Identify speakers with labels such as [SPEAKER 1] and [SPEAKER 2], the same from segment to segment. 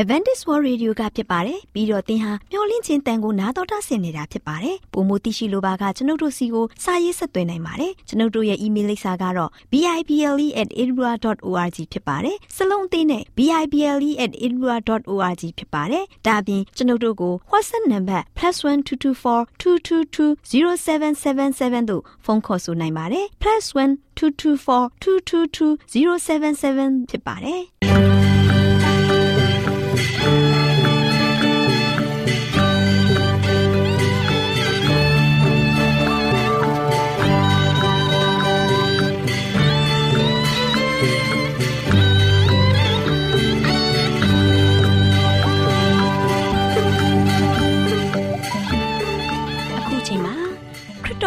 [SPEAKER 1] Advantage World Radio ကဖြစ်ပါတယ်ပြီးတော့သင်ဟာမျော်လင့်ခြင်းတန်ကိုနာတော်တာဆင်နေတာဖြစ်ပါတယ်ပုံမသိရှိလိုပါကကျွန်ုပ်တို့စီကိုစာရေးဆက်သွင်းနိုင်ပါတယ်ကျွန်ုပ်တို့ရဲ့ email လိပ်စာကတော့ bible@edinburgh.org ဖြစ်ပါတယ်စလုံးအသေးနဲ့ bible@edinburgh.org ဖြစ်ပါတယ်ဒါအပြင်ကျွန်ုပ်တို့ကို WhatsApp နံပါတ် +1224 222 0777တို့ဖုန်းခေါ်ဆိုနိုင်ပါတယ် +1 224 222 0777ဖြစ်ပါတယ်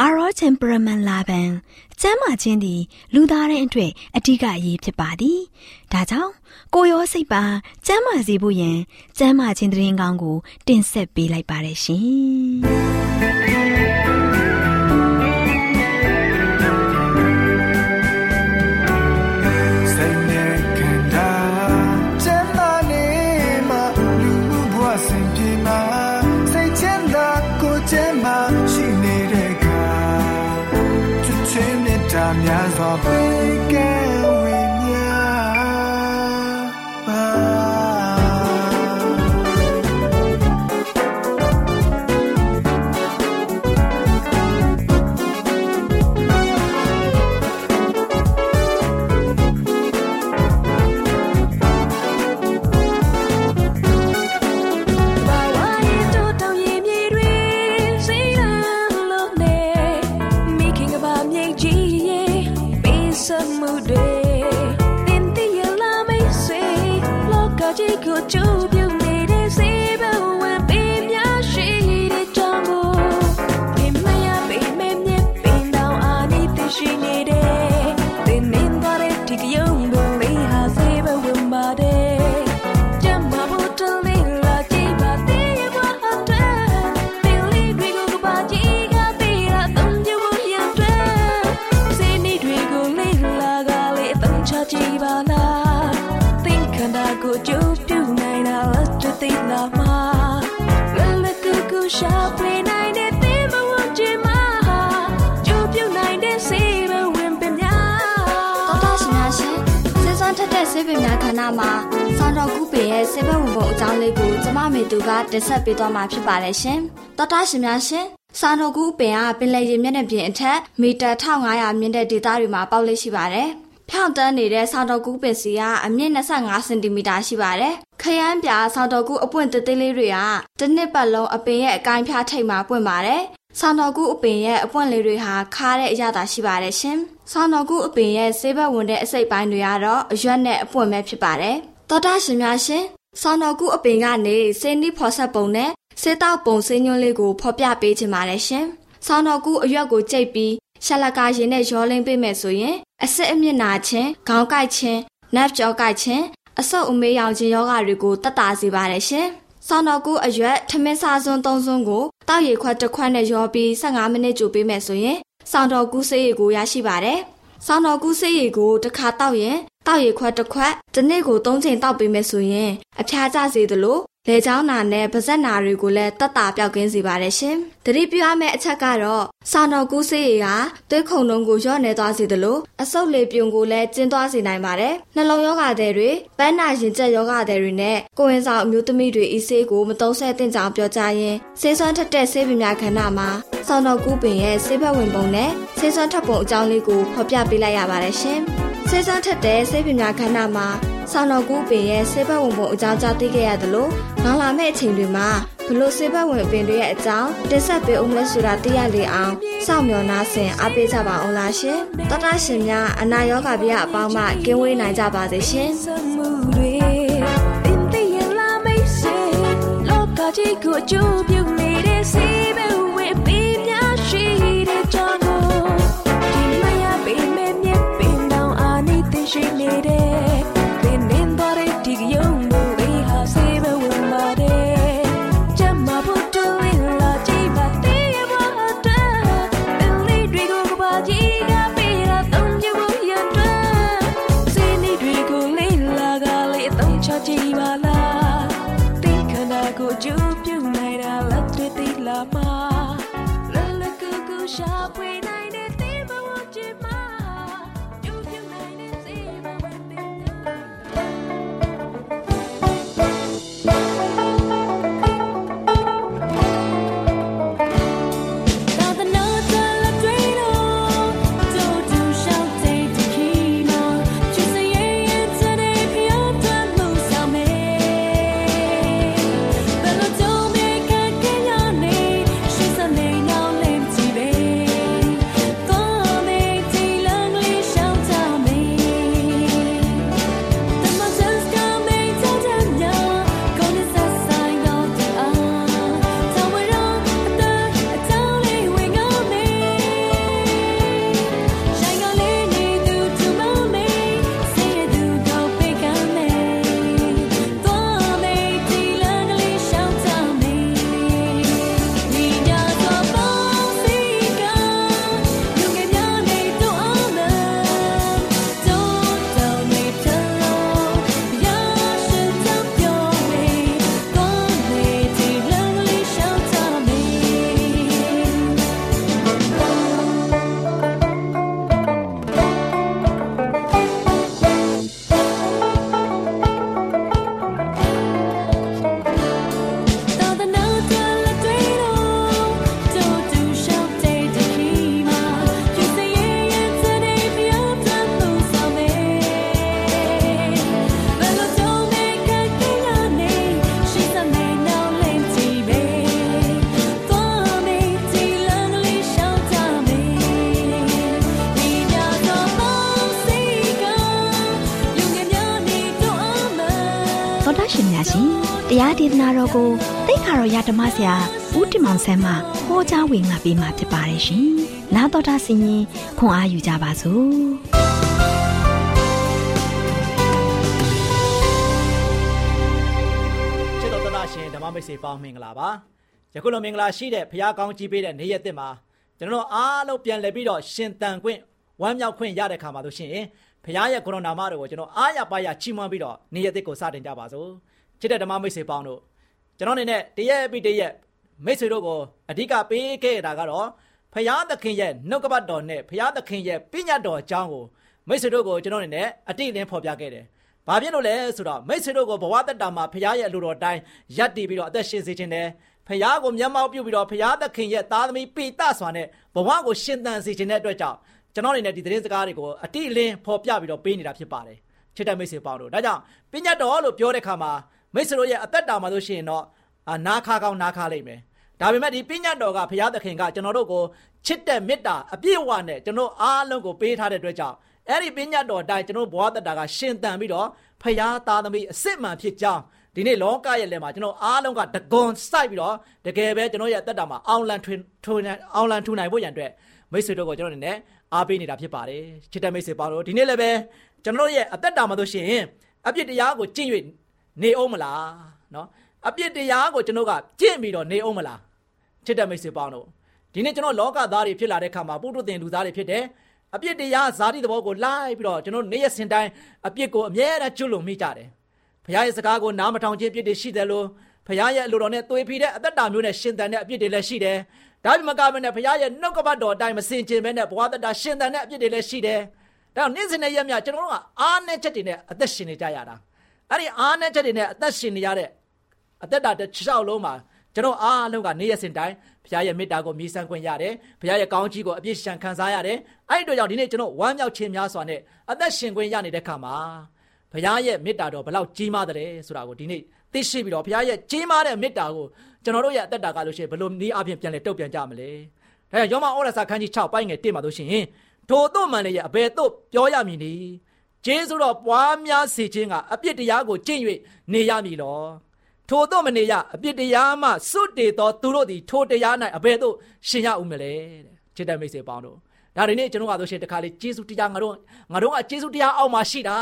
[SPEAKER 1] အာရော temperament လာပံကျမ်းမာခြင်းသည်လူသားတိုင်းအတွက်အထူးအရေးဖြစ်ပါသည်။ဒါကြောင့်ကိုရောစိတ်ပါကျမ်းမာစေဖို့ယင်ကျမ်းမာခြင်းတရင်ကောင်းကို တင်ဆက်ပေးလိုက်ပါတယ်ရှင်။
[SPEAKER 2] ဆေးပင်များဌာနမှာစောင်းတော်ကူပေရဲ့ဆေးဘက်ဝင်ပုံအကြောင်းလေးကိုကျမမေသူကတင်ဆက်ပေးသွားမှာဖြစ်ပါတယ်ရှင်။တော်တာရှင်များရှင်စောင်းတော်ကူပင်ကပင်လယ်ရေမျက်နှာပြင်အထက်မီတာ1500မြင့်တဲ့ဒေသတွေမှာပေါက်လေးရှိပါတယ်။ဖြောင့်တန်းနေတဲ့ဆောင်းတော်ကူပင်စီကအမြင့်25စင်တီမီတာရှိပါတယ်။ခရမ်းပြာဆောင်းတော်ကူအပွင့်သေးသေးလေးတွေကတစ်နှစ်ပတ်လုံးအပင်ရဲ့အကိုင်းဖြားထိပ်မှာပွင့်ပါတယ်။ ဆောင်းတော်ကူအပင်ရဲ့အပွင့်လေးတွေဟာခါတဲ့အရသာရှိပါတယ်ရှင်။ဆောင်းတော်ကူအပင်ရဲ့ဆေးဘက်ဝင်တဲ့အစိတ်ပိုင်းတွေကတော့အရွက်နဲ့အပွင့်ပဲဖြစ်ပါတယ်။သောတာရှင်များရှင်ဆောင်းတော်ကူအပင်ကနေဆေးနီးဖော်ဆက်ပုံနဲ့ဆေးတောက်ပုံဆေးညွှန်းလေးကိုဖော်ပြပေးချင်ပါတယ်ရှင်။ဆောင်းတော်ကူအရွက်ကိုကြိတ်ပြီးရှာလကာရင်နဲ့ရောလိမ့်ပေးမယ်ဆိုရင်အစစ်အမြင့်နာခြင်း၊ခေါင်းကိုက်ခြင်း၊နက်ကြောကိုက်ခြင်းအဆုတ်အမေးရောင်ခြင်းယောဂတွေကိုတတ်တာစေပါတယ်ရှင်။ ဆောင်းတော်ကူအရွက်ထမင်းစားစွန်းသုံးစွန်းကိုတောက်ရည်ခွက်တစ်ခွက်နဲ့ရောပြီး15မိနစ်ကြိုပေးမယ်ဆိုရင်စောင်းတော်ကူးဆေးရည်ကိုရရှိပါတယ်။စောင်းတော်ကူးဆေးရည်ကိုတစ်ခါတောက်ရင်တောက်ရည်ခွက်တစ်ခွက်တစ်နေ့ကို၃ချိန်တောက်ပေးမယ်ဆိုရင်အဖျားကျစေသလို လေချောင်းနာနဲ့ပါဇက်နာတွေကိုလည်းတတ်တာပြောက်ကင်းစေပါတယ်ရှင်။တတိပြရမယ့်အချက်ကတော့စာတော်ကူးဆေးရည်ကသွေးခုန်လုံးကိုလျော့နေသွားစေသလိုအဆုတ်လေပြုံကိုလည်းကျဉ်သွားစေနိုင်ပါတယ်။နှလုံးရောဂါတွေပန်းနာရင်ကျက်ရောဂါတွေနဲ့ကိုယ်ဝင်ဆောင်အမျိုးသမီးတွေဤဆေးကိုမသုံးဆဲသင့်ကြောင်းပြောကြားရင်းဆေးစွမ်းထက်တဲ့ဆေးပညာခန္ဓာမှာစာတော်ကူးပင်ရဲ့ဆေးဘက်ဝင်ပုံနဲ့ဆေးစွမ်းထက်ပုံအကြောင်းလေးကိုဖော်ပြပေးလိုက်ရပါတယ်ရှင်။ ဆေးစွမ်းထက်တဲ့ဆေးပညာခန္ဓာမှာဆောင်းတော်ကူပင်ရဲ့ဆေးဘက်ဝင်ပုံအကြောင်းကြားသိခဲ့ရတယ်လို့နောက်လာမယ့်အချိန်တွေမှာဘလို့ဆေးဘက်ဝင်ပင်တွေရဲ့အကြောင်းတင်ဆက်ပေးအောင်လဲဆိုတာသိရလေအောင်စောင့်မျှော်နှားဆင်အားပေးကြပါအောင်လားရှင်တော်တာရှင်များအနာရောဂါပြအပေါင်းမှကင်းဝေးနိုင်ကြပါစေရှင်
[SPEAKER 3] ကြီးကိုကြိုး
[SPEAKER 4] ဓမ္မဆရာဦးတင်မောင်ဆန်းမှဟောကြားဝင်ငါပေးมาဖြစ်ပါတယ်ရှင်။နာတော်တာဆင်ရင်ခွန်အားယူကြပါစို့။
[SPEAKER 5] ချစ်တော်တော်ရှင်ဓမ္မမိတ်ဆွေပေါင်းမင်္ဂလာပါ။ယခုလိုမင်္ဂလာရှိတဲ့ဘုရားကောင်းကြီးပေးတဲ့နေ့ရက်သစ်မှာကျွန်တော်အားလုံးပြန်လည်ပြီးတော့ရှင်တန်ခွင့်ဝမ်းမြောက်ခွင့်ရတဲ့ခါမှာလို့ရှိရင်ဘုရားရဲ့ကိုရိုနာမတော်ကိုကျွန်တော်အားရပါရချီးမွမ်းပြီးတော့နေ့ရက်သစ်ကိုစတင်ကြပါစို့။ချစ်တဲ့ဓမ္မမိတ်ဆွေပေါင်းတို့ ကျွန်တော်အနေနဲ့တရက်ပြီးတရက်မိတ်ဆွေတို့ကိုအဓိကပေးခဲ့တာကတော့ဖရာသခင်ရဲ့နှုတ်ကပတ်တော်နဲ့ဖရာသခင်ရဲ့ပြညတ်တော်အကြောင်းကိုမိတ်ဆွေတို့ကိုကျွန်တော်အနေနဲ့အတိအလင်းဖော်ပြခဲ့တယ်။ဘာဖြစ်လို့လဲဆိုတော့မိတ်ဆွေတို့ကိုဘဝတက်တာမှာဖရာရဲ့အလိုတော်တိုင်းယက်တည်ပြီးတော့အသက်ရှင်စေခြင်းနဲ့ဖရာကိုမျက်မှောက်ပြုပြီးတော့ဖရာသခင်ရဲ့သားသမီးပိတစွာနဲ့ဘဝကိုရှင်သန်စေခြင်းတဲ့အတွက်ကြောင့်ကျွန်တော်အနေနဲ့ဒီသတင်းစကားတွေကိုအတိအလင်းဖော်ပြပြီးတော့ပေးနေတာဖြစ်ပါတယ်။ချစ်တဲ့မိတ်ဆွေပေါင်းတို့ဒါကြောင့်ပြညတ်တော်လို့ပြောတဲ့အခါမှာ မိတ်ဆွေတို့ရဲ့အသက်တာမှာဆိုရှင်တော့နာခါကောင်းနာခါလိမ့်မယ်ဒါပေမဲ့ဒီပညာတော်ကဘုရားသခင်ကကျွန်တော်တို့ကိုချစ်တဲ့မေတ္တာအပြည့်အဝနဲ့ကျွန်တော်အားလုံးကိုပေးထားတဲ့အတွက်ကြောင့်အဲ့ဒီပညာတော်အတိုင်းကျွန်တော်ဘဝသက်တာကရှင်သန်ပြီးတော့ဖရာသားသမီးအစစ်မှန်ဖြစ်ကြောင်းဒီနေ့လောကရဲ့လက်မှာကျွန်တော်အားလုံးကတကွန်စိုက်ပြီးတော့တကယ်ပဲကျွန်တော်ရဲ့အသက်တာမှာအောင်လန်ထွင်ထွင်အောင်လန်ထူနိုင်ဖို့ရန်အတွက်မိတ်ဆွေတို့ကိုကျွန်တော်အနေနဲ့အားပေးနေတာဖြစ်ပါတယ်ချစ်တဲ့မိတ်ဆွေပေါင်းတို့ဒီနေ့လည်းပဲကျွန်တော်ရဲ့အသက်တာမှာဆိုရှင်အပြစ်တရားကိုကျင့်၍ နေအောင်မလားနော်အပြစ်တရားကိုကျွန်တော်ကကြင့်ပြီးတော့နေအောင်မလားချစ်တဲ့မိတ်ဆွေပေါင်းတို့ဒီနေ့ကျွန်တော်လောကသားတွေဖြစ်လာတဲ့ခါမှာပုထုသင်လူသားတွေဖြစ်တယ်အပြစ်တရားဇာတိသဘောကိုလိုက်ပြီးတော့ကျွန်တော်နေ့ရက်စဉ်တိုင်းအပြစ်ကိုအမြဲတမ်းကျွလွန်မိကြတယ်ဘုရားရဲ့စကားကိုနားမထောင်ခြင်းပြစ်တွေရှိတယ်လို့ဖခင်ရဲ့အလိုတော်နဲ့သွေးဖီတဲ့အသက်တာမျိုးနဲ့ရှင်သန်တဲ့အပြစ်တွေလည်းရှိတယ်ဒါပေမဲ့ကမနဲ့ဖခင်ရဲ့နှုတ်ကပတ်တော်အတိုင်းမစင်ကျင်ပဲနဲ့ဘဝတတရှင်သန်တဲ့အပြစ်တွေလည်းရှိတယ်ဒါကြောင့်နေ့စဉ်နဲ့ရက်မြကျွန်တော်တို့ကအားနဲ့ချက်တွေနဲ့အသက်ရှင်နေကြရတာ အဲ့ဒီအားနဲ့ချက်တွေနဲ့အသက်ရှင်နေရတဲ့အသက်တာတစ်ချောက်လုံးမှာကျွန်တော်အားလုံးကနေရစင်တိုင်းဘုရားရဲ့မေတ္တာကိုမြည်ဆန်းခွင့်ရတယ်ဘုရားရဲ့ကောင်းချီးကိုအပြည့်ရှံခံစားရတယ်အဲ့ဒီတော့ကြောင့်ဒီနေ့ကျွန်တော်ဝမ်းမြောက်ခြင်းများစွာနဲ့အသက်ရှင်ခွင့်ရနေတဲ့ခါမှာဘုရားရဲ့မေတ္တာတော်ဘလောက်ကြီးမားတယ်ဆိုတာကိုဒီနေ့သိရှိပြီးတော့ဘုရားရဲ့ကြီးမားတဲ့မေတ္တာကိုကျွန်တော်တို့ရဲ့အသက်တာကလို့ရှိရင်ဘယ်လိုနည်းအားဖြင့်ပြန်လဲတုတ်ပြန်ကြမလဲဒါကြောင့်ယောမဩရစာခန်းကြီး6ပိုင်းငယ်1မှာလို့ရှိရင်ထိုတို့မှန်လည်းရဲ့အဘယ်သို့ပြောရမည်နည်း ဂျေဇုတော်ပွားများစေခြင်းကအပြစ်တရားကိုကျင့်၍နေရမည်လောထို့သောမနေရအပြစ်တရားမှစွတ်တေသောသူတို့သည်ထိုတရား၌အဘယ်သို့ရှင်ရဦးမလဲတဲ့ချစ်တဲ့မိတ်ဆွေပေါင်းတို့ဒါဒီနေ့ကျွန်တော်ကဆိုရှင်တခါလေဂျေစုတရားငါတို့ငါတို့ကဂျေစုတရားအောက်မှာရှိတာ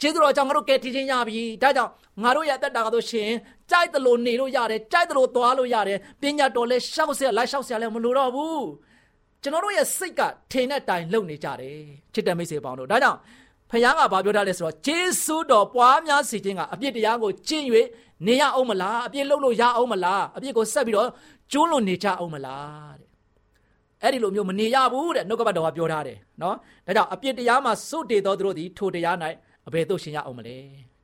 [SPEAKER 5] ဂျေစုတော်ကြောင့်ငါတို့ကယ်တင်ခြင်းရပြီဒါကြောင့်ငါတို့ရဲ့အသက်တာကဆိုရှင်ကြိုက်တယ်လို့နေလို့ရတယ်ကြိုက်တယ်လို့သွားလို့ရတယ်ပညာတော်လဲရှောက်เสียလိုက်ရှောက်เสียလဲမလိုတော့ဘူးကျွန်တော်တို့ရဲ့စိတ်ကထင်တဲ့တိုင်လုံနေကြတယ်ချစ်တဲ့မိတ်ဆွေပေါင်းတို့ဒါကြောင့် ဖခင်ကဘာပြောထားလဲဆိုတော့ဂျေစုတော်ပွားများစီခြင်းကအပြစ်တရားကိုကျင့်၍နေရအောင်မလားအပြစ်လုပ်လို့ရအောင်မလားအပြစ်ကိုဆက်ပြီးတော့ကျူးလွန်နေကြအောင်မလားတဲ့အဲ့ဒီလိုမျိုးမနေရဘူးတဲ့နှုတ်ကပတ်တော်ကပြောထားတယ်နော်ဒါကြောင့်အပြစ်တရားမှာစွတ်တည်တော်သူတို့သည်ထိုတရား၌အဘယ်သို့ရှင်ရအောင်မလဲ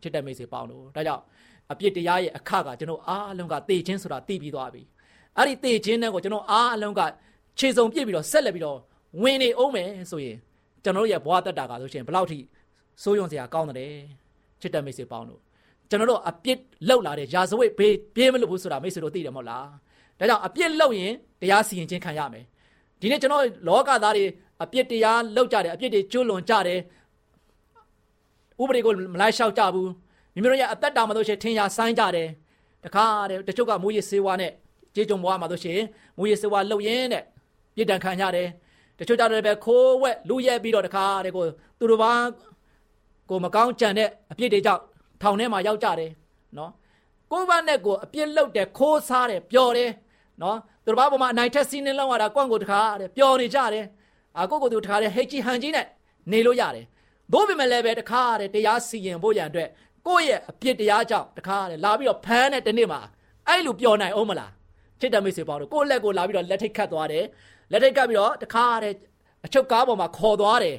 [SPEAKER 5] ချစ်တဲ့မိတ်ဆွေပေါင်းတို့ဒါကြောင့်အပြစ်တရားရဲ့အခကကျွန်တော်အားလုံးကတေခြင်းဆိုတာသိပြီးသွားပြီအဲ့ဒီတေခြင်းတဲ့ကိုကျွန်တော်အားလုံးကခြေစုံပြစ်ပြီးတော့ဆက်လက်ပြီးတော့ဝင်နေအောင်မယ်ဆိုရင်ကျွန်တော်ရဲ့ဘဝတက်တာကဆိုရှင်ဘယ်လောက်ထိ စိုးရုံစရာကောင်းတယ်ချစ်တဲ့မိတ်ဆွေပေါင်းတို့ကျွန်တော်တို့အပြစ်လောက်လာတဲ့ရာဇဝတ်ဘေးပြေးမလို့ဘူးဆိုတာမိတ်ဆွေတို့သိတယ်မဟုတ်လားဒါကြောင့်အပြစ်လောက်ရင်တရားစီရင်ခြင်းခံရမယ်ဒီနေ့ကျွန်တော်လောကသားတွေအပြစ်တရားလောက်ကြတယ်အပြစ်တွေကျွလွန်ကြတယ်ဥပဒေကိုမလိုက်လျှောက်ကြဘူးမိမိတို့ရဲ့အသက်တာမှာတို့ရှိရင်ထင်ရဆိုင်ကြတယ်တခါတဲ့တချို့ကမူရည်စေဝါနဲ့ကြေးကြုံဘွားမှာတို့ရှိရင်မူရည်စေဝါလှုပ်ရင်းတဲ့ပြစ်ဒဏ်ခံရတယ်တချို့ကြတယ်ပဲခိုးဝက်လူရဲပြီးတော့တခါတဲ့ကိုသူတို့ဘာ ကိုမကောင်းကြံတဲ့အပြစ်တွေကြောင့်ထောင်ထဲမှာရောက်ကြတယ်နော်ကိုယ်ဘာနဲ့ကိုအပြစ်လုပ်တယ်ခိုးစားတယ်ပျော်တယ်နော်သူတို့ဘာပေါ်မှာအနိုင်ထက်စီးနှင်းလောက်ရတာကွန့်ကိုတခါတဲ့ပျော်နေကြတယ်အာကိုကိုသူတခါတဲ့ဟိတ်ကြီးဟန်ကြီးနဲ့နေလို့ရတယ်သို့ပေမဲ့လည်းပဲတခါတဲ့တရားစီရင်ဖို့ရန်အတွက်ကိုယ့်ရဲ့အပြစ်တရားကြောင့်တခါတဲ့လာပြီးတော့ဖမ်းတဲ့တနေ့မှာအဲ့လိုပျော်နိုင်အောင်မလားချစ်တဲ့မိတ်ဆွေပေါင်းတို့ကိုယ့်လက်ကိုလာပြီးတော့လက်ထိတ်ခတ်သွားတယ်လက်ထိတ်ခတ်ပြီးတော့တခါတဲ့အချုပ်ကားပေါ်မှာခေါ်သွားတယ်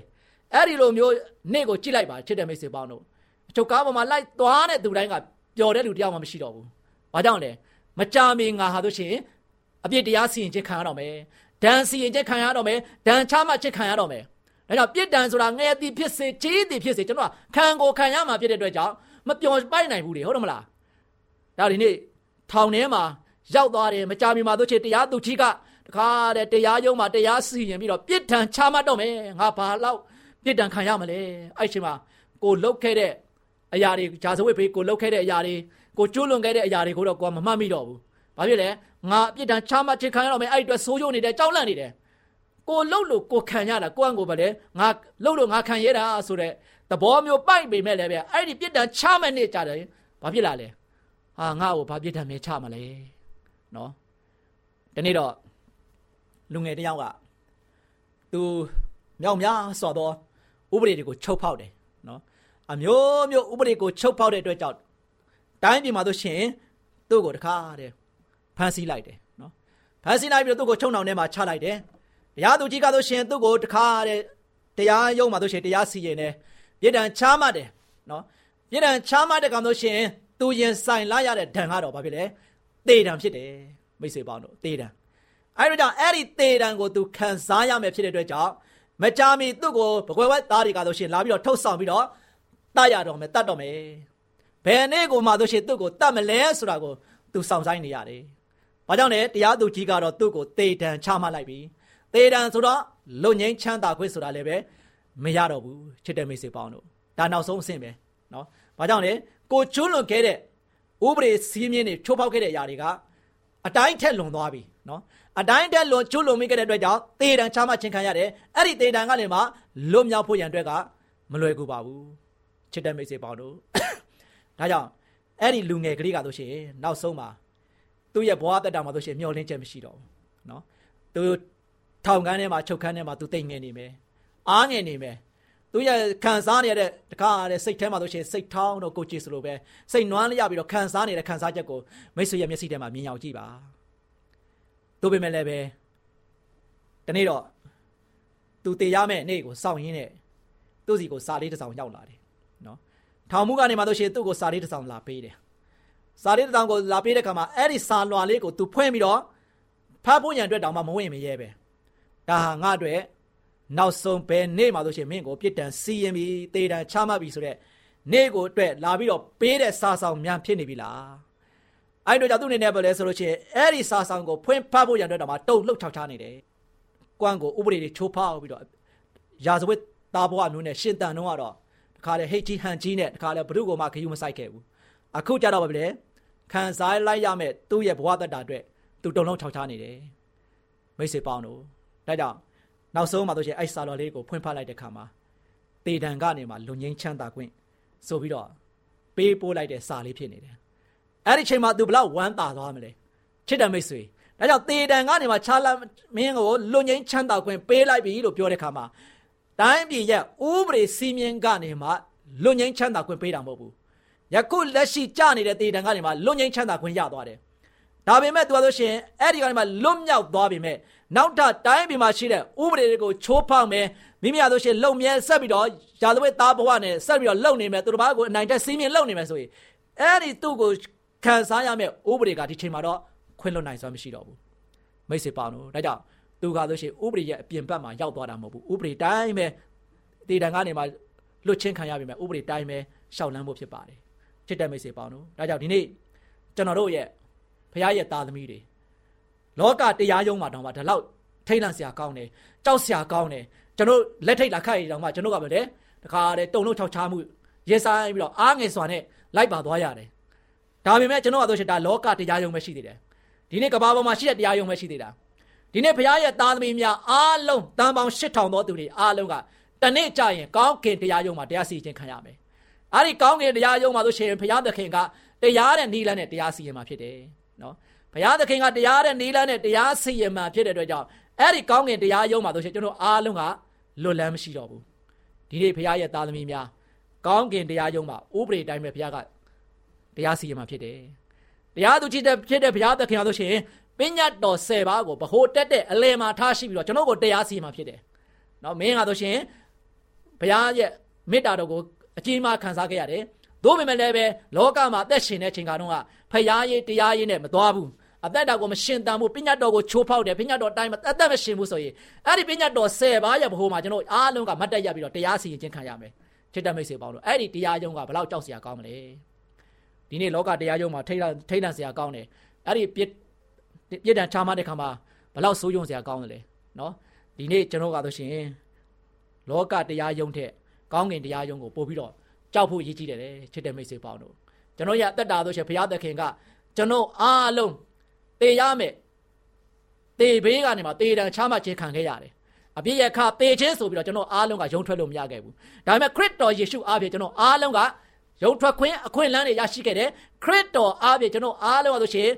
[SPEAKER 5] အဲ့ဒီလိုမျိုးနေ့ကိုကြည့်လိုက်ပါချစ်တဲ့မိတ်ဆွေပေါင်းတို့အချုပ်ကားပေါ်မှာလိုက်သွားတဲ့သူတိုင်းကပျော်တဲ့လူတယောက်မှမရှိတော့ဘူး။ဘာကြောင့်လဲမကြမီငါဟာဆိုရှင်အပြစ်တရားစီရင်ခြင်းခံရတော့မယ်။ဒဏ်စီရင်ခြင်းခံရတော့မယ်။ဒဏ်ချမှခြင်းခံရတော့မယ်။ဒါကြောင့်ပြစ်ဒဏ်ဆိုတာငယ်သည်ဖြစ်စေကြီးသည်ဖြစ်စေကျွန်တော်ကခံကိုခံရမှာဖြစ်တဲ့အတွက်ကြောင့်မပျော်ပိုက်နိုင်ဘူးလေဟုတ်တယ်မလား။ဒါဒီနေ့ထောင်ထဲမှာရောက်သွားတယ်မကြမီမှာတို့ချေတရားသူကြီးကတခါတဲ့တရားရုံးမှာတရားစီရင်ပြီးတော့ပြစ်ဒဏ်ချမှတ်တော့မယ်။ငါဘာလောက် ပြစ်ဒဏ်ခံရမလဲ။အဲ့ချိန်မှာကိုလုတ်ခဲ့တဲ့အရာတွေဂျာဇဝိဘေးကိုလုတ်ခဲ့တဲ့အရာတွေကိုကျွလွန်ခဲ့တဲ့အရာတွေကိုတော့ကိုကမမှတ်မိတော့ဘူး။ဘာဖြစ်လဲငါအပြစ်ဒဏ်ချမှတ်ခြင်းခံရတော့မယ်အဲ့အတွက်ဆိုးရုံနေတယ်ကြောက်လန့်နေတယ်။ကိုလုတ်လို့ကိုခံရတာကိုယ့်အကိုပဲလေငါလုတ်လို့ငါခံရတာဆိုတဲ့သဘောမျိုးပိုက်ပေမဲ့လည်းပဲအဲ့ဒီပြစ်ဒဏ်ချမှတ်နေကြတယ်ဘာဖြစ်လာလဲ။ဟာငါ့ကိုဘာပြစ်ဒဏ်မဲချမလဲ။နော်။ဒီနေ့တော့လူငယ်တယောက်ကသူမြောက်များစွာသော ဥပဒေတွေကိုချုပ်ဖောက်တယ်နော်အမျိုးမျိုးဥပဒေကိုချုပ်ဖောက်တဲ့အတွက်ကြောင့်တိုင်းပြည်မှာဆိုရှင်သူ့ကိုတခါတဲ့ဖမ်းဆီးလိုက်တယ်နော်ဖမ်းဆီးလိုက်ပြီးတော့သူ့ကိုချုံနှောင်ထဲမှာချလိုက်တယ်တရားသူကြီးကဆိုရှင်သူ့ကိုတခါတဲ့တရားရုံးမှာဆိုရှင်တရားစီရင်တယ်ပြည်တံချမှတ်တယ်နော်ပြည်တံချမှတ်တဲ့ကောင်ဆိုရှင်သူရင်ဆိုင်လာရတဲ့ဒဏ်ကတော့ဘာဖြစ်လဲတေတံဖြစ်တယ်မိတ်ဆွေပေါင်းတို့တေတံအဲ့တော့ကြောင့်အဲ့ဒီတေတံကိုသူခံစားရမယ်ဖြစ်တဲ့အတွက်ကြောင့် မကြာမီသူ့ကိုဘကွယ်ဝက်သားတွေကဆိုရှင်လာပြီးတော့ထုတ်ဆောင်ပြီးတော့တတ်ရတော့မယ်တတ်တော့မယ်ဘယ်နေ့ကိုမှဆိုရှင်သူ့ကိုတတ်မလဲဆိုတာကိုသူစောင့်ဆိုင်နေရတယ်။ဘာကြောင့်လဲတရားသူကြီးကတော့သူ့ကိုတေတံချမှတ်လိုက်ပြီ။တေတံဆိုတော့လွတ်ငင်းချမ်းသာခွင့်ဆိုတာလည်းပဲမရတော့ဘူးချစ်တဲ့မိတ်ဆွေပေါင်းတို့ဒါနောက်ဆုံးအဆင့်ပဲနော်။ဘာကြောင့်လဲကိုကျွလွန်ခဲ့တဲ့ဥပဒေစည်းမျဉ်းတွေချိုးဖောက်ခဲ့တဲ့အရာတွေကအတိုင်းထက်လွန်သွားပြီနော် အတိုင်းတက်လွန်ကျွလွန်မိခဲ့တဲ့အတွက်ကြောင့်တေတံချမှတ်ခြင်းခံရတယ်အဲ့ဒီတေတံကလည်းမှလွတ်မြောက်ဖို့ရန်အတွက်ကမလွယ်ကူပါဘူးချစ်တဲ့မိတ်ဆွေပေါင်းတို့ဒါကြောင့်အဲ့ဒီလူငယ်ကလေးကဆိုရှင်နောက်ဆုံးမှာသူ့ရဲ့ဘဝတက်တာမှာဆိုရှင်မျောလင်းချက်မရှိတော့ဘူးနော်သူထောင်ကန်းထဲမှာချုပ်ခန်းထဲမှာသူတိတ်ငင်နေမယ်အားငင်နေမယ်သူရဲ့ခံစားနေရတဲ့တခါတဲ့စိတ်ထဲမှာဆိုရှင်စိတ်ထောင်းတော့ကိုကြည်စလို့ပဲစိတ်နွမ်းလျပြီးတော့ခံစားနေတဲ့ခံစားချက်ကိုမိတ်ဆွေရဲ့မျက်စိထဲမှာမြင်ရောက်ကြည့်ပါ တို့ပေမဲ့လည်းပဲဒီနေ့တော့သူတည်ရမယ့်နေ့ကိုစောင့်ရင်းနဲ့သူ့စီကိုစာလေးတစ်စောင်ရောက်လာတယ်နော်ထောင်မှုကနေမှဆိုရှင်သူ့ကိုစာလေးတစ်စောင်လာပေးတယ်စာလေးတစ်စောင်ကိုလာပေးတဲ့ခါမှာအဲ့ဒီစာလွှာလေးကိုသူဖွင့်ပြီးတော့ဖတ်ဖို့ရန်အတွက်တောင်မှမဝင်မရဲပဲဒါဟာငါအတွက်နောက်ဆုံးဘယ်နေ့မှဆိုရှင်မင်းကိုပြစ်ဒဏ်စီရင်ပြီးတေတံချမှတ်ပြီးဆိုတဲ့နေ့ကိုအတွက်လာပြီးတော့ပေးတဲ့စာဆောင်များဖြစ်နေပြီလား အဲ့တို့ကြောင့်သူ့အနေနဲ့ပဲလဲဆိုလို့ရှိရင်အဲ့ဒီစာဆောင်ကိုဖွင့်ဖတ်ဖို့ရန်အတွက်တောင်မှတုံ့လှုပ်ချောက်ချနေတယ်။ကွမ်းကိုဥပဒေတွေချိုးဖောက်ပြီးတော့ရာဇဝတ်သားဘဝမျိုးနဲ့ရှင်တန်တော့ကတော့တခါလေဟိတ်ကြီးဟန်ကြီးနဲ့တခါလေဘု து ကိုမှခယူမဆိုင်ခဲ့ဘူး။အခုကြတော့ပဲလေခံစားလိုက်ရမဲ့သူ့ရဲ့ဘဝတတတာအတွက်သူတုံလုံးချောက်ချနေတယ်။မိတ်ဆွေပေါင်းတို့ဒါကြောင့်နောက်ဆုံးမှာတော့ရှင်အဲ့စာတော်လေးကိုဖွင့်ဖတ်လိုက်တဲ့ခါမှာတေတံကနေမှလူငင်းချမ်းသာခွင့်ဆိုပြီးတော့ပေးပို့လိုက်တဲ့စာလေးဖြစ်နေတယ် အဲ့ဒီချိန်မှာသူဘလောက်ဝမ်းသာသွားမလဲချစ်တယ်မိတ်ဆွေဒါကြောင့်တေတံကနေမှချာလာမင်းကိုလူငင်းချမ်းသာခွင့်ပေးလိုက်ပြီလို့ပြောတဲ့ခါမှာတိုင်းပြည်ရဲ့ဥပဒေစီမင်းကနေမှလူငင်းချမ်းသာခွင့်ပေးတာမဟုတ်ဘူးယခုလက်ရှိကြနေတဲ့တေတံကနေမှလူငင်းချမ်းသာခွင့်ရသွားတယ်ဒါပေမဲ့သူကဆိုရှင်အဲ့ဒီကနေမှလွတ်မြောက်သွားပြီမဲ့နောက်ထပ်တိုင်းပြည်မှာရှိတဲ့ဥပဒေတွေကိုချိုးဖောက်မယ်မိမိရဆိုရှင်လုံမြဲဆက်ပြီးတော့ရာဇဝတ်သားဘဝနဲ့ဆက်ပြီးတော့လုံနေမယ်သူတစ်ပါးကိုအနိုင်တက်စီးမြင်လုံနေမယ်ဆိုရင်အဲ့ဒီသူ့ကို ခံစားရမယ့်ဥပဒေကဒီချိန်မှာတော့ခွင့်လွတ်နိုင်စွမ်းမရှိတော့ဘူးမိတ်ဆွေပေါင်းတို့ဒါကြောင့်သူကဆိုရှင်ဥပဒေရဲ့အပြင်ဘက်မှာရောက်သွားတာမဟုတ်ဘူးဥပဒေတိုင်းပဲတည်တံကနေမှလွတ်ချင်းခံရပြီမဲ့ဥပဒေတိုင်းပဲရှောက်လန်းဖို့ဖြစ်ပါတယ်ချစ်တဲ့မိတ်ဆွေပေါင်းတို့ဒါကြောင့်ဒီနေ့ကျွန်တော်တို့ရဲ့ဖခင်ရဲ့သားသမီးတွေလောကတရားရုံးမှာတောင်မှဒီလောက်ထိတ်လန့်စရာကောင်းတယ်ကြောက်စရာကောင်းတယ်ကျွန်တော်လက်ထိတ်လာခိုက်ရတောင်မှကျွန်တော်ကပဲလေတခါတည်းတုံလုံးချောက်ချားမှုရင်ဆိုင်ပြီးတော့အားငယ်စွာနဲ့လိုက်ပါသွားရတယ် ဒါပေမဲ့ကျွန်တော်ကဆိုရှင်ဒါလောကတရားရုံးပဲရှိသေးတယ်ဒီနေ့ကဘာပေါ်မှာရှိတဲ့တရားရုံးပဲရှိသေးတာဒီနေ့ဘုရားရဲ့သားသမီးများအားလုံးတန်ပေါင်း8000သောသူတွေအားလုံးကတနေ့ကြရင်ကောင်းကင်တရားရုံးမှာတရားစီရင်ခံရမယ်အဲ့ဒီကောင်းကင်တရားရုံးမှာဆိုရှင်ဘုရားသခင်ကတရားတဲ့နီးလန်းနဲ့တရားစီရင်မှာဖြစ်တယ်နော်ဘုရားသခင်ကတရားတဲ့နီးလန်းနဲ့တရားစီရင်မှာဖြစ်တဲ့အတွက်ကြောင့်အဲ့ဒီကောင်းကင်တရားရုံးမှာဆိုရှင်ကျွန်တော်အားလုံးကလွတ်လန်းမရှိတော့ဘူးဒီနေ့ဘုရားရဲ့သားသမီးများကောင်းကင်တရားရုံးမှာဥပဒေတိုင်းပဲဘုရားက တရားစီရင်မှာဖြစ်တယ်တရားသူကြီးတဲ့ဖြစ်တဲ့ဘုရားသခင်ဆိုရှင်ပညာတော်10ပါးကိုဗဟိုတက်တဲ့အလယ်မှာထားရှိပြီးတော့ကျွန်တော်ကိုတရားစီရင်မှာဖြစ်တယ်နော်မင်းကဆိုရှင်ဘုရားရဲ့မေတ္တာတော်ကိုအကြီးမားခံစားခဲ့ရတယ်သို့ပေမဲ့လည်းပဲလောကမှာအသက်ရှင်တဲ့ချိန်ကတော့ဖရာရေးတရားရေးနဲ့မသွားဘူးအသက်တာကိုမရှင်တန်ဘူးပညာတော်ကိုချိုးဖောက်တယ်ပညာတော်တိုင်းမှာအသက်မရှင်ဘူးဆိုရင်အဲ့ဒီပညာတော်10ပါးရဲ့ဘိုးမှာကျွန်တော်အားလုံးကမတ်တက်ရပြီးတော့တရားစီရင်ခြင်းခံရမယ်ချစ်တဲ့မိတ်ဆွေပေါင်းတို့အဲ့ဒီတရားရုံးကဘလောက်ကြောက်စရာကောင်းမလဲ ဒီနေ့လောကတရားရုံးမှာထိတ်ထိတ်လန့်စရာကောင်းတယ်အဲ့ဒီပြစ်ပြစ်ဒဏ်ချမှတ်တဲ့ခါမှာဘလောက်ဆိုးရုံစရာကောင်းတယ်လေနော်ဒီနေ့ကျွန်တော်ကဆိုရှင်လောကတရားရုံးထက်ကောင်းကင်တရားရုံးကိုပို့ပြီးတော့ကြောက်ဖို့ရည်ကြီးတယ်လေချစ်တဲ့မိတ်ဆွေပေါင်းတို့ကျွန်တော်ရအသက်တာဆိုရှင်ဘုရားသခင်ကကျွန်တော်အားလုံးတေရမယ်တေဘေးကနေမှတေတံချမှတ်ခြင်းခံခဲ့ရတယ်အပြည့်ရခတေခြင်းဆိုပြီးတော့ကျွန်တော်အားလုံးကယုံထွက်လို့မရခဲ့ဘူးဒါပေမဲ့ခရစ်တော်ယေရှုအားဖြင့်ကျွန်တော်အားလုံးက ယုံထွက်ခွင့်အခွင့်အလမ်းတွေရရှိခဲ့တယ်ခရစ်တော်အားဖြင့်ကျွန်တော်အားလုံးကဆိုရှင်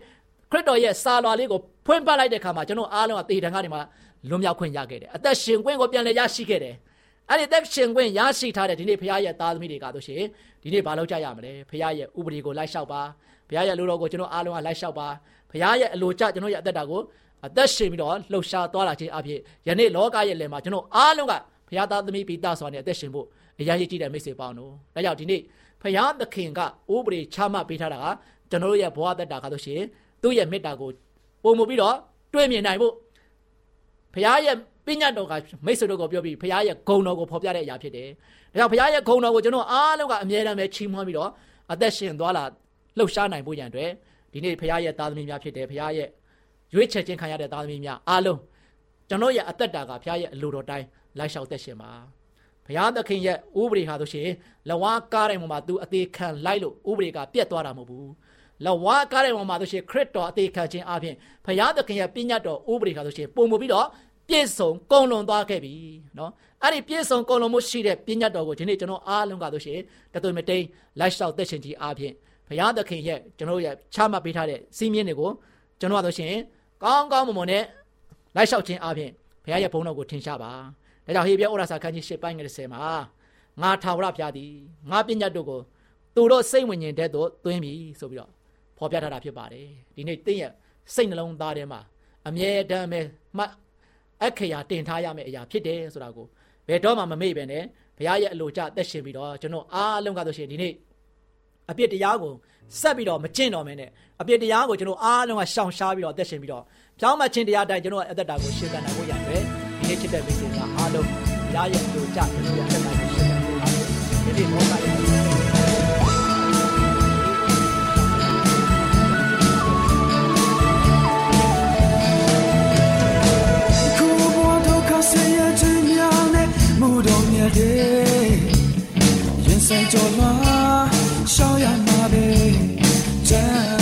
[SPEAKER 5] ခရစ်တော်ရဲ့စာလွာလေးကိုဖွင့်ပလိုက်တဲ့အခါမှာကျွန်တော်အားလုံးကတေတံကနေမှလွန်မြောက်ခွင့်ရခဲ့တယ်အသက်ရှင်ခွင့်ကိုပြန်လည်ရရှိခဲ့တယ်အဲ့ဒီသက်ရှင်ခွင့်ရရှိထားတဲ့ဒီနေ့ဘုရားရဲ့သားသမီးတွေကဆိုရှင်ဒီနေ့ဘာလုပ်ကြရမလဲဘုရားရဲ့ဥပဒေကိုလိုက်လျှောက်ပါဘုရားရဲ့လူတော်ကိုကျွန်တော်အားလုံးကလိုက်လျှောက်ပါဘုရားရဲ့အလိုကျကျွန်တော်ရဲ့အသက်တာကိုအသက်ရှင်ပြီးတော့လှုပ်ရှားသွားလာခြင်းအဖြစ်ယနေ့လောကရဲ့လယ်မှာကျွန်တော်အားလုံးကဘုရားသားသမီးပိသားစွာနဲ့အသက်ရှင်ဖို့အရာကြီးကြည့်တဲ့မိတ်ဆွေပေါင်းတို့ဒါကြောင့်ဒီနေ့ ဘုရားသခင်ကဥပဒေချမှတ်ပေးထားတာကကျွန်တော်ရဲ့ဘဝသက်တာကဆိုရှင်သူ့ရဲ့မေတ္တာကိုပုံမပြီးတော့တွေ့မြင်နိုင်ဖို့ဘုရားရဲ့ပညာတော်ကမိတ်ဆွေတို့ကိုပြောပြီးဘုရားရဲ့ဂုဏ်တော်ကိုဖော်ပြတဲ့အရာဖြစ်တယ်။ဒါကြောင့်ဘုရားရဲ့ဂုဏ်တော်ကိုကျွန်တော်အားလုံးကအမြဲတမ်းပဲချီးမွမ်းပြီးတော့အသက်ရှင်သွားလာလှုပ်ရှားနိုင်ဖို့ရန်အတွက်ဒီနေ့ဘုရားရဲ့သားသမီးများဖြစ်တယ်ဘုရားရဲ့ရွေးချယ်ခြင်းခံရတဲ့သားသမီးများအားလုံးကျွန်တော်ရဲ့အသက်တာကဘုရားရဲ့အလိုတော်တိုင်းလိုက်လျှောက်သက်ရှင်ပါဘု ရားသခင်ရဲ့ဥပဒေဟာဆိုရှင်လဝါကားတဲ့ပုံမှာ तू အသေးခံလိုက်လို့ဥပဒေကပြတ်သွားတာမဟုတ်ဘူးလဝါကားတဲ့ပုံမှာဆိုရှင်ခရစ်တော်အသေးခံခြင်းအပြင်ဘုရားသခင်ရဲ့ပညာတော်ဥပဒေဟာဆိုရှင်ပုံမပြီးတော့ပြည့်စုံကုန်လွန်သွားခဲ့ပြီเนาะအဲ့ဒီပြည့်စုံကုန်လွန်မှုရှိတဲ့ပညာတော်ကိုဒီနေ့ကျွန်တော်အားလုံးကဆိုရှင်တသွေမတိန်လိုက်လျှောက်သက်ရှင်ခြင်းအပြင်ဘုရားသခင်ရဲ့ကျွန်တော်ရဲ့ချမှတ်ပေးထားတဲ့စီးမြင့်တွေကိုကျွန်တော်ကဆိုရှင်ကောင်းကောင်းမွန်မွန်နဲ့လိုက်လျှောက်ခြင်းအပြင်ဘုရားရဲ့ဘုန်းတော်ကိုထင်ရှားပါ ဒါကြောင့်ဟေဘရဲဩရာစာခန်းကြီး၈ပိုင်းငယ်30မှာငါထာဝရဘုရားသည်ငါပညာတို့ကိုသူတို့စိတ်ဝိညာဉ်တဲ့သို့သွင်းပြီဆိုပြီးတော့ဖော်ပြထားတာဖြစ်ပါတယ်ဒီနေ့တင်းရဲ့စိတ်နှလုံးသားထဲမှာအမြဲတမ်းပဲမှတ်အခရာတင်ထားရမယ့်အရာဖြစ်တယ်ဆိုတာကိုဘယ်တော့မှမမေ့ပဲနဲ့ဘုရားရဲ့အလိုကျသက်ရှင်ပြီးတော့ကျွန်တော်အားလုံးကဆိုရှင်ဒီနေ့အပြစ်တရားကိုဆက်ပြီးတော့မကျင့်တော်မင်းနဲ့အပြစ်တရားကိုကျွန်တော်အားလုံးကရှောင်ရှားပြီးတော့အသက်ရှင်ပြီးတော့ဖြောင်းမချင်းတရားတိုင်းကျွန်တော်အသက်တာကိုရှင်းပြနိုင်ဖို့ရတဲ့ဒီ နေ့ချစ်တဲ့မိတ်ဆွေကအားလုံးဘုရားရဲ့အလိုကျကျွန်တော်ရဲ့အသက်တာကိုရှင်းပြနိုင်ဖို့အားလုံးဒီနေ့မောကရဲ့
[SPEAKER 6] ခုဘဝဒုက္ခဆင်းရဲခြင်းများနဲ့မှုတော်မြတ်တဲ့ရင်ဆိုင်ကြော်လာရှောင်းရမှာပဲကြမ်းတမ်း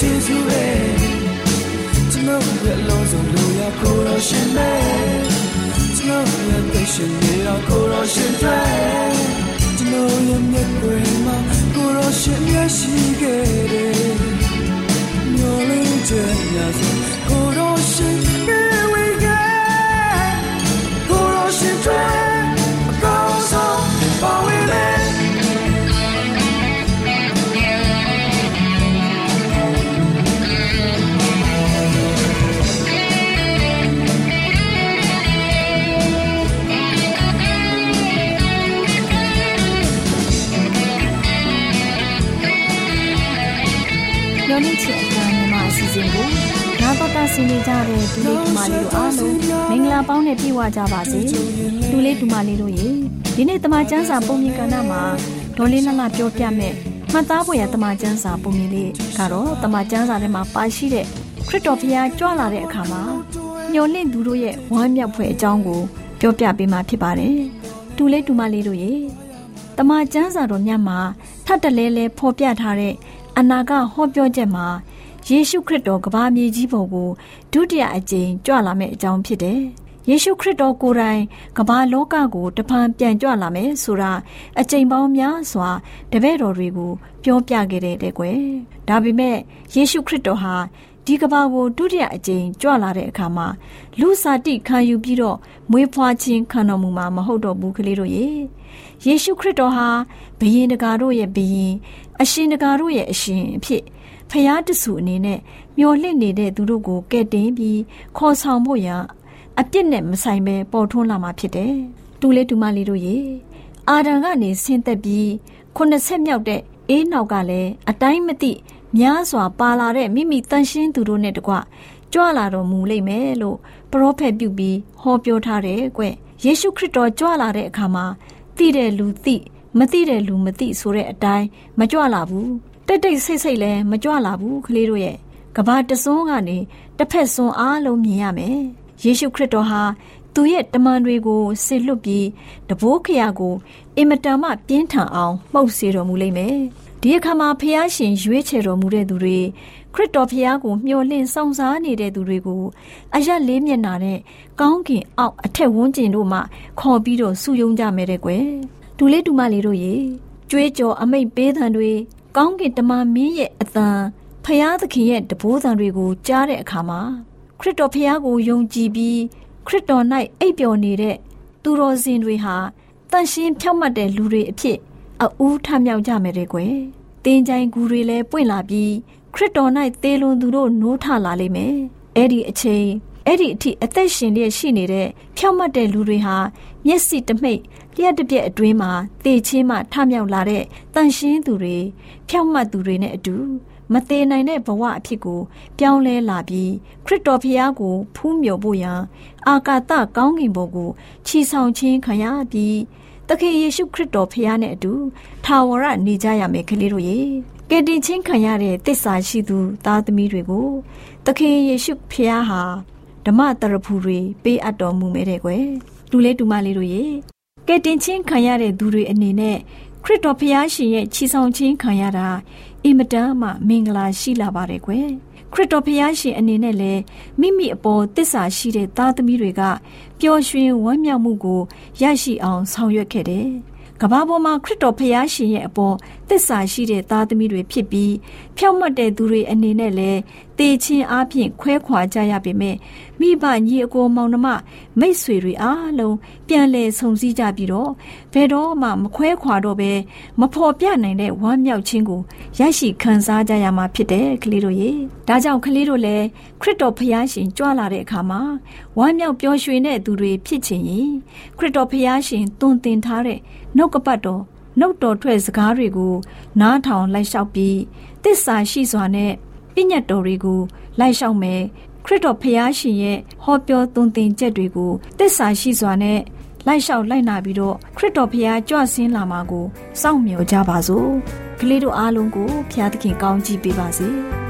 [SPEAKER 6] ကိုယ်တော်ယေရှုရဲ့ကျွန်တော်ရဲ့လုံးစုံလူရကိုယ်တော်ရှင်ပဲကျွန်တော်ရဲ့သိရှင်နေတော့ကိုယ်တော်ရှင်တွေကျွန်တော်ရဲ့မြတ်ွယ်မှာကိုယ်တော်ရှင်ရရှိခဲ့တယ်မျောလင်းခြင်းရစေကိုယ်တော်
[SPEAKER 4] နာတော်တာဆင်နေကြတဲ့ဒူလေးဒူမလေးတို့အားလုံးမင်္ဂလာပေါင်းနဲ့ပြည့်ဝကြပါစေဒူလေးဒူမလေးတို့ရေဒီနေ့တမချန်းစာပုံမြင်ကဏ္ဍမှာဒေါ်လေးလှလှပြောပြမယ်မှတ်သားဖို့ရတမချန်းစာပုံမြင်လေးကတော့တမချန်းစာထဲမှာပါရှိတဲ့ခရစ်တော်ဖခင်ကြွလာတဲ့အခါမှာညှော်လင့်သူတို့ရဲ့ဝမ်းမြောက်ဖွယ်အကြောင်းကိုပြောပြပေးမှာဖြစ်ပါတယ်ဒူလေးဒူမလေးတို့ရေတမန်ကျမ်းစာတော်မြတ်မှာထပ်တလဲလဲဖော်ပြထားတဲ့အနာဂတ်ဟောပြောချက်မှာ ယေရှုခရစ်တော်ကဘာမြေကြီးပေါ်ကိုဒုတိယအကြိမ်ကြွလာမယ့်အကြောင်းဖြစ်တယ်။ယေရှုခရစ်တော်ကိုယ်တိုင်ကဘာလောကကိုတဖန်ပြန်ကြွလာမယ်ဆိုတာအကြိမ်ပေါင်းများစွာတပည့်တော်တွေကိုပြောပြခဲ့တဲ့တဲ့ကွယ်။ဒါပေမဲ့ယေရှုခရစ်တော်ဟာဒီကဘာကိုဒုတိယအကြိမ်ကြွလာတဲ့အခါမှာလူစာတိခံယူပြီးတော့မွေးဖွားခြင်းခံတော်မူမှာမဟုတ်တော့ဘူးကလေးတို့ရေ။ယေရှုခရစ်တော်ဟာဘယင်တကာတို့ရဲ့ဘယင်အရှင်တကာတို့ရဲ့အရှင်အဖြစ် ဖျားတဆူအနေနဲ့မျော်လင့်နေတဲ့သူတို့ကိုကဲ့တင်ပြီးခေါ်ဆောင်ဖို့ရန်အပြစ်နဲ့မဆိုင်ပဲပေါ်ထွန်းလာမှာဖြစ်တယ်။တူလေးတူမလေးတို့ရေအာဒံကနေဆင်းသက်ပြီးခုနှစ်ဆက်မြောက်တဲ့အေးနောက်ကလည်းအတိုင်းမသိများစွာပါလာတဲ့မိမိတန်ရှင်းသူတို့နဲ့တကွကြွလာတော်မူလိမ့်မယ်လို့ပရောဖက်ပြုပြီးဟောပြောထားတယ်ကွ။ယေရှုခရစ်တော်ကြွလာတဲ့အခါမှာသိတဲ့လူသိမသိတဲ့လူမသိဆိုတဲ့အတိုင်းမကြွလာဘူး တိတ်တိတ်ဆိတ်ဆိတ်လည်းမကြွလာဘူးကလေးတို့ရဲ့ကဘာတစွန်းကနေတစ်ဖက်စွန်းအားလုံးမြင်ရမယ်ယေရှုခရစ်တော်ဟာသူရဲ့တမန်တွေကိုဆစ်လွတ်ပြီးတဘိုးခရာကိုအင်မတန်မှပြင်းထန်အောင်မှုတ်စေတော်မူလိမ့်မယ်ဒီအခါမှာဖះရှင်ရွေးချယ်တော်မူတဲ့သူတွေခရစ်တော်ဖះကိုမျှော်လင့်စောင့်စားနေတဲ့သူတွေကိုအယက်လေးမျက်နာနဲ့ကောင်းကင်အောက်အထက်ဝန်းကျင်တို့မှခေါ်ပြီးတော့စုယုံကြမယ်တဲ့ကွယ်ဒူလေးဒူမလေးတို့ရေကြွေးကြော်အမိတ်ပေးသံတွေ ကောင်းကင်တမန်မင်းရဲ့အသံဖျားသခင်ရဲ့တဘိုးသံတွေကိုကြားတဲ့အခါမှာခရစ်တော်ဖျားကိုယုံကြည်ပြီးခရစ်တော်၌အိပ်ပျော်နေတဲ့သူတော်စင်တွေဟာတန်ရှင်းဖြောက်မှတ်တဲ့လူတွေအဖြစ်အအူးထမြောက်ကြမယ်တဲ့ကွယ်။တင်းချိုင်ကူတွေလည်းပွင့်လာပြီးခရစ်တော်၌သေလွန်သူတို့နိုးထလာလိမ့်မယ်။အဲ့ဒီအချိန် အဲ့ဒီအထိအသက်ရှင်လျက်ရှိနေတဲ့ဖြောက်မှတ်တဲ့လူတွေဟာမျက်စိတမိတ်လျှက်တစ်ပြက်အတွင်းမှာသေချင်းမှထမြောက်လာတဲ့တန်ရှင်းသူတွေဖြောက်မှတ်သူတွေနဲ့အတူမသေးနိုင်တဲ့ဘဝအဖြစ်ကို ပြောင်းလဲလာပြီးခရစ်တော်ဖျားကို ဖူးမြော်ဖို့ရန်အာကာသကောင်းကင်ဘုံကိုခြီဆောင်ခြင်းခံရပြီးသခင်ယေရှုခရစ်တော်ဖျားနဲ့အတူထာဝရနေကြရမယ်ကလေးတို့ရေကယ်တင်ခြင်းခံရတဲ့တစ္ဆာရှိသူ သားသမီးတွေကိုသခင်ယေရှုဖျားဟာ ဓမ္မတရဖူတွေပေးအပ်တော်မူမဲတဲ့ကွယ်လူလေးတူမလေးတို့ရေကယ်တင်ခြင်းခံရတဲ့သူတွေအနေနဲ့ခရစ်တော်ဖျားရှင်ရဲ့ခြီဆောင်ခြင်းခံရတာအင်မတန်မှမင်္ဂလာရှိလာပါတယ်ကွယ်ခခရစ်တော်ဖျားရှင်အနေနဲ့လည်းမိမိအပေါ်တစ္ဆာရှိတဲ့သားသမီးတွေကပျော်ရွှင်ဝမ်းမြောက်မှုကိုရရှိအောင်ဆောင်ရွက်ခဲ့တယ်။ကဘာပေါ်မှာခရစ်တော်ဖျားရှင်ရဲ့အပေါ် တစ္ဆာရှိတဲ့သားသမီးတွေဖြစ်ပြီးဖြောင့်မတ်တဲ့သူတွေအနေနဲ့လည်းတေချင်းအားဖြင့်ခွဲခွာကြရပေမဲ့မိဘညီအကိုမောင်နှမမိတ်ဆွေတွေအားလုံးပြန်လည်ဆုံစည်းကြပြီးတော့ဘယ်တော့မှမခွဲခွာတော့ဘဲမဖော်ပြနိုင်တဲ့ဝမ်းမြောက်ခြင်းကိုရရှိခံစားကြရမှာဖြစ်တယ်ကလေးတို့ရေဒါကြောင့်ကလေးတို့လည်းခရစ်တော်ဖျားရှင်ကြွလာတဲ့အခါမှာဝမ်းမြောက်ပျော်ရွှင်တဲ့သူတွေဖြစ်ချင်ရင်ခရစ်တော်ဖျားရှင်တွင်တင်ထားတဲ့နှုတ်ကပတ်တော် နှုတ်တော်ထွက်စကားတွေကိုနားထောင်လိုက်လျှောက်ပြီးတစ္ဆာရှိစွာနဲ့ပြည့်ညတ်တော်တွေကိုလိုက်လျှောက်မယ်ခရစ်တော်ဖျားရှင်ရဲ့ဟောပြောသွန်သင်ချက်တွေကိုတစ္ဆာရှိစွာနဲ့လိုက်လျှောက်လိုက်နာပြီးတော့ခရစ်တော်ဖျားကြွဆင်းလာမှာကိုစောင့်မျှော်ကြပါစို့ကလေးတို့အားလုံးကိုဖျားသခင်ကောင်းချီးပေးပါစေ။။